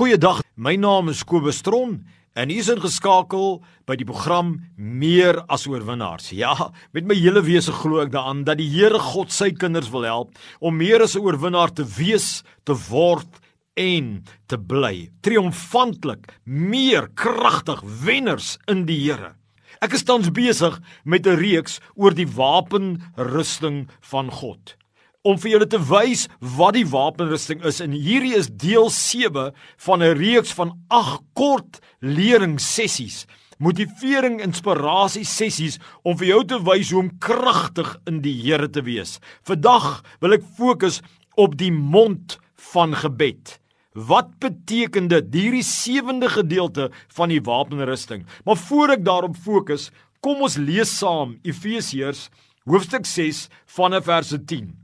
Goeiedag. My naam is Kobus Tron en hier is ingeskakel by die program Meer as oorwinnaars. Ja, met my hele wese glo ek daaraan dat die Here God sy kinders wil help om meer as 'n oorwinnaar te wees, te word en te bly. Triomfantlik, meer kragtig wenners in die Here. Ek is tans besig met 'n reeks oor die wapenrusting van God om vir julle te wys wat die wapenrusting is en hierdie is deel 7 van 'n reeks van 8 kort leringssessies motivering inspirasie sessies om vir jou te wys hoe om kragtig in die Here te wees. Vandag wil ek fokus op die mond van gebed. Wat beteken dit? Hierdie sewende gedeelte van die wapenrusting. Maar voor ek daarop fokus, kom ons lees saam Efesiërs hoofstuk 6 vanaf vers 10.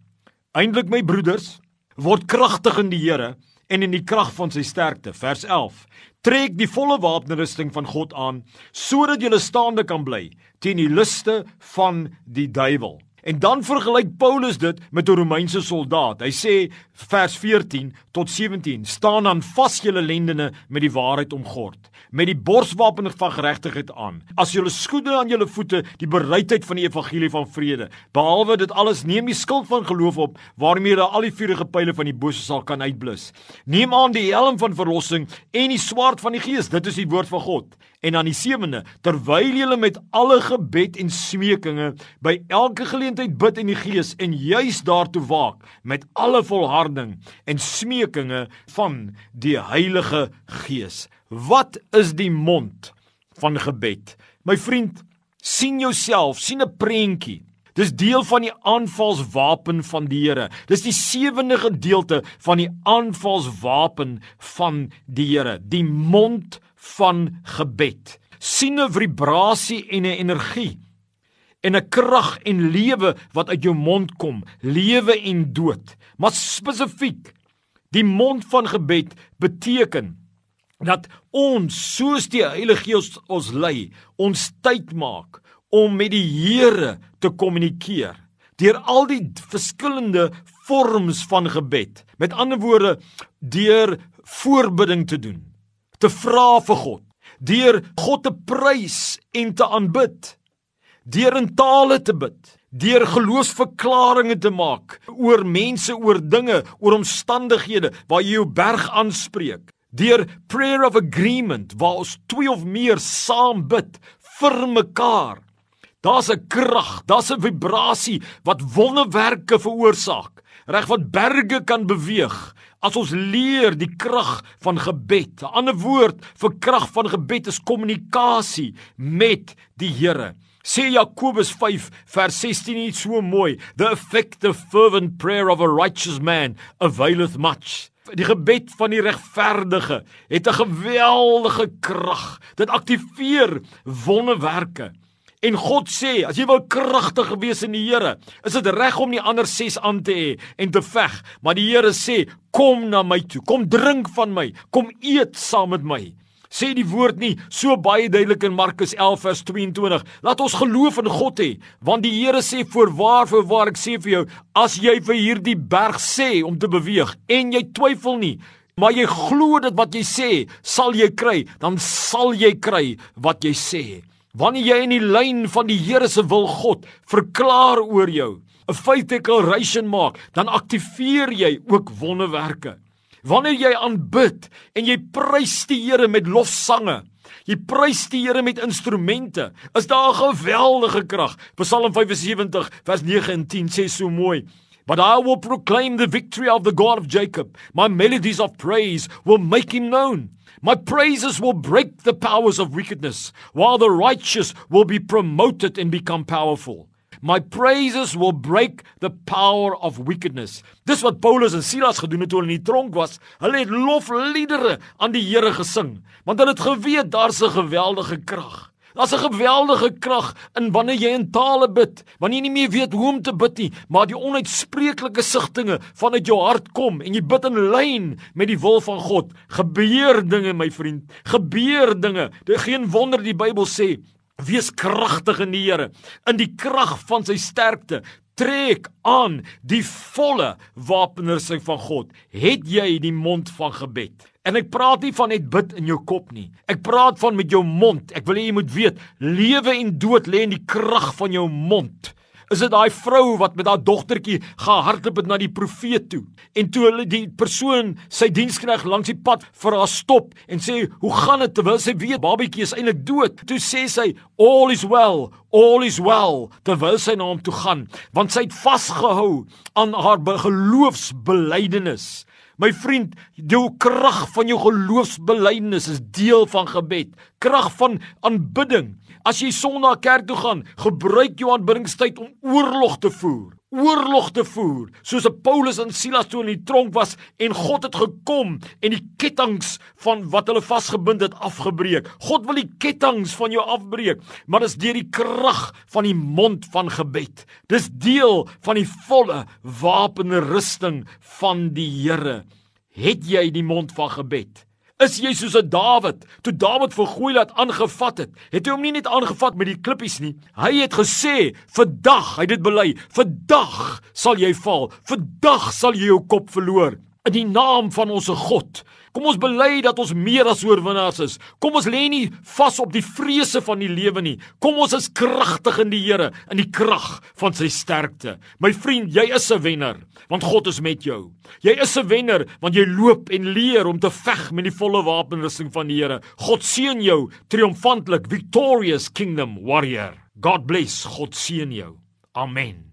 Eindelik my broeders, word kragtig in die Here en in die krag van sy sterkte. Vers 11. Trek die volle wapenrusting van God aan sodat jy staande kan bly teen die liste van die duiwel. En dan vergelyk Paulus dit met 'n Romeinse soldaat. Hy sê vers 14 tot 17: "Staan aan vas julle lendene met die waarheid omgord, met die borswapen van geregtigheid aan. As julle skoene aan julle voete die bereidheid van die evangelie van vrede. Behalwe dit alles, neem die skild van geloof op, waarmee jy al die vuurige pile van die bose sal kan uitblus. Neem aan die helm van verlossing en die swaard van die gees. Dit is die woord van God." En dan die sewende, terwyl julle met alle gebed en smekinge by elke geleentheid bid in die gees en juis daartoe waak met alle volharding en smekinge van die Heilige Gees. Wat is die mond van gebed? My vriend, sien jouself, sien 'n prentjie. Dis deel van die aanvalswapen van die Here. Dis die sewende gedeelte van die aanvalswapen van die Here, die mond van gebed. sien 'n vibrasie en 'n energie en 'n krag en lewe wat uit jou mond kom, lewe en dood. Maar spesifiek, die mond van gebed beteken dat ons soos die Heilige Gees ons lei, ons tyd maak om met die Here te kommunikeer deur al die verskillende vorms van gebed. Met ander woorde, deur voorbidding te doen te vra vir God, deur God te prys en te aanbid, deur in tale te bid, deur geloofsverklaringe te maak oor mense, oor dinge, oor omstandighede waar jy jou berg aanspreek, deur prayer of agreement waar ons twee of meer saam bid vir mekaar. Daar's 'n krag, daar's 'n vibrasie wat wonderwerke veroorsaak, reg wat berge kan beweeg as ons leer die krag van gebed. 'n Ander woord vir krag van gebed is kommunikasie met die Here. Sê Jakobus 5 vers 16 iets so mooi, the effective fervent prayer of a righteous man availeth much. Die gebed van die regverdige het 'n geweldige krag. Dit aktiveer wonderwerke. En God sê, as jy wil kragtig wees in die Here, is dit reg om nie ander 6 aan te hê en te veg, maar die Here sê, kom na my toe, kom drink van my, kom eet saam met my. Sê die woord nie so baie duidelik in Markus 11 vers 22. Laat ons geloof in God hê, want die Here sê voorwaar voorwaar ek sê vir jou, as jy vir hierdie berg sê om te beweeg en jy twyfel nie, maar jy glo dit wat jy sê, sal jy kry, dan sal jy kry wat jy sê. Wanneer jy in die lyn van die Here se wil God verklaar oor jou, 'n faith declaration maak, dan aktiveer jy ook wonderwerke. Wanneer jy aanbid en jy prys die Here met lofsange, jy prys die Here met instrumente, is daar 'n geweldige krag. Psalm 75 vers 9 en 10 sê so mooi: But I will proclaim the victory of the God of Jacob. My melodies of praise will make him known. My praises will break the powers of wickedness, while the righteous will be promoted and become powerful. My praises will break the power of wickedness. Dis wat Paulus en Silas gedoen het toe hulle in die tronk was. Hulle het lofliedere aan die Here gesing, want hulle het geweet daar's 'n geweldige krag. Daar's 'n geweldige krag in wanneer jy in tale bid, wanneer jy nie meer weet hoe om te bid nie, maar die onuitspreeklike sigtinge vanuit jou hart kom en jy bid in lyn met die wil van God. Gebeur dinge, my vriend. Gebeur dinge. Dit geen wonder die Bybel sê Wees kragtig in die Here, in die krag van sy sterkte. Trek aan die volle wapenrusting van God. Het jy die mond van gebed? En ek praat nie van net bid in jou kop nie. Ek praat van met jou mond. Ek wil hê jy moet weet, lewe en dood lê in die krag van jou mond. Is dit daai vrou wat met haar dogtertjie gehardloop het na die profeet toe en toe hulle die persoon sy dienskneg langs die pad vir haar stop en sê hoe gaan dit terwyl sy weet babietjie is eintlik dood toe sê sy all is well all is well terwyl sy na hom toe gaan want sy het vasgehou aan haar geloofsbelijdenis My vriend, jou krag van jou geloofsbelijdenis is deel van gebed, krag van aanbidding. As jy Sondag kerk toe gaan, gebruik jou aanbiddingstyd om oorlog te voer. Oorlog te voer, soos Paulus en Silas toe in die tronk was en God het gekom en die kettinge van wat hulle vasgebind het afgebreek. God wil die kettinge van jou afbreek, maar dis deur die krag van die mond van gebed. Dis deel van die volle wapenrusting van die Here. Het jy die mond van gebed? Is jy soos 'n Dawid? Toe Dawid vir Goliat aangevat het, het hy hom nie net aangevat met die klippies nie. Hy het gesê, "Vandag, hy dit bely, vandag sal jy val. Vandag sal jy jou kop verloor in die naam van ons God." Kom ons bely dat ons meer as oorwinnaars is. Kom ons lê nie vas op die vrese van die lewe nie. Kom ons is kragtig in die Here, in die krag van sy sterkte. My vriend, jy is 'n wenner, want God is met jou. Jy is 'n wenner want jy loop en leer om te veg met die volle wapenrusting van die Here. God seën jou triomfantlik, victorious kingdom warrior. God bless. God seën jou. Amen.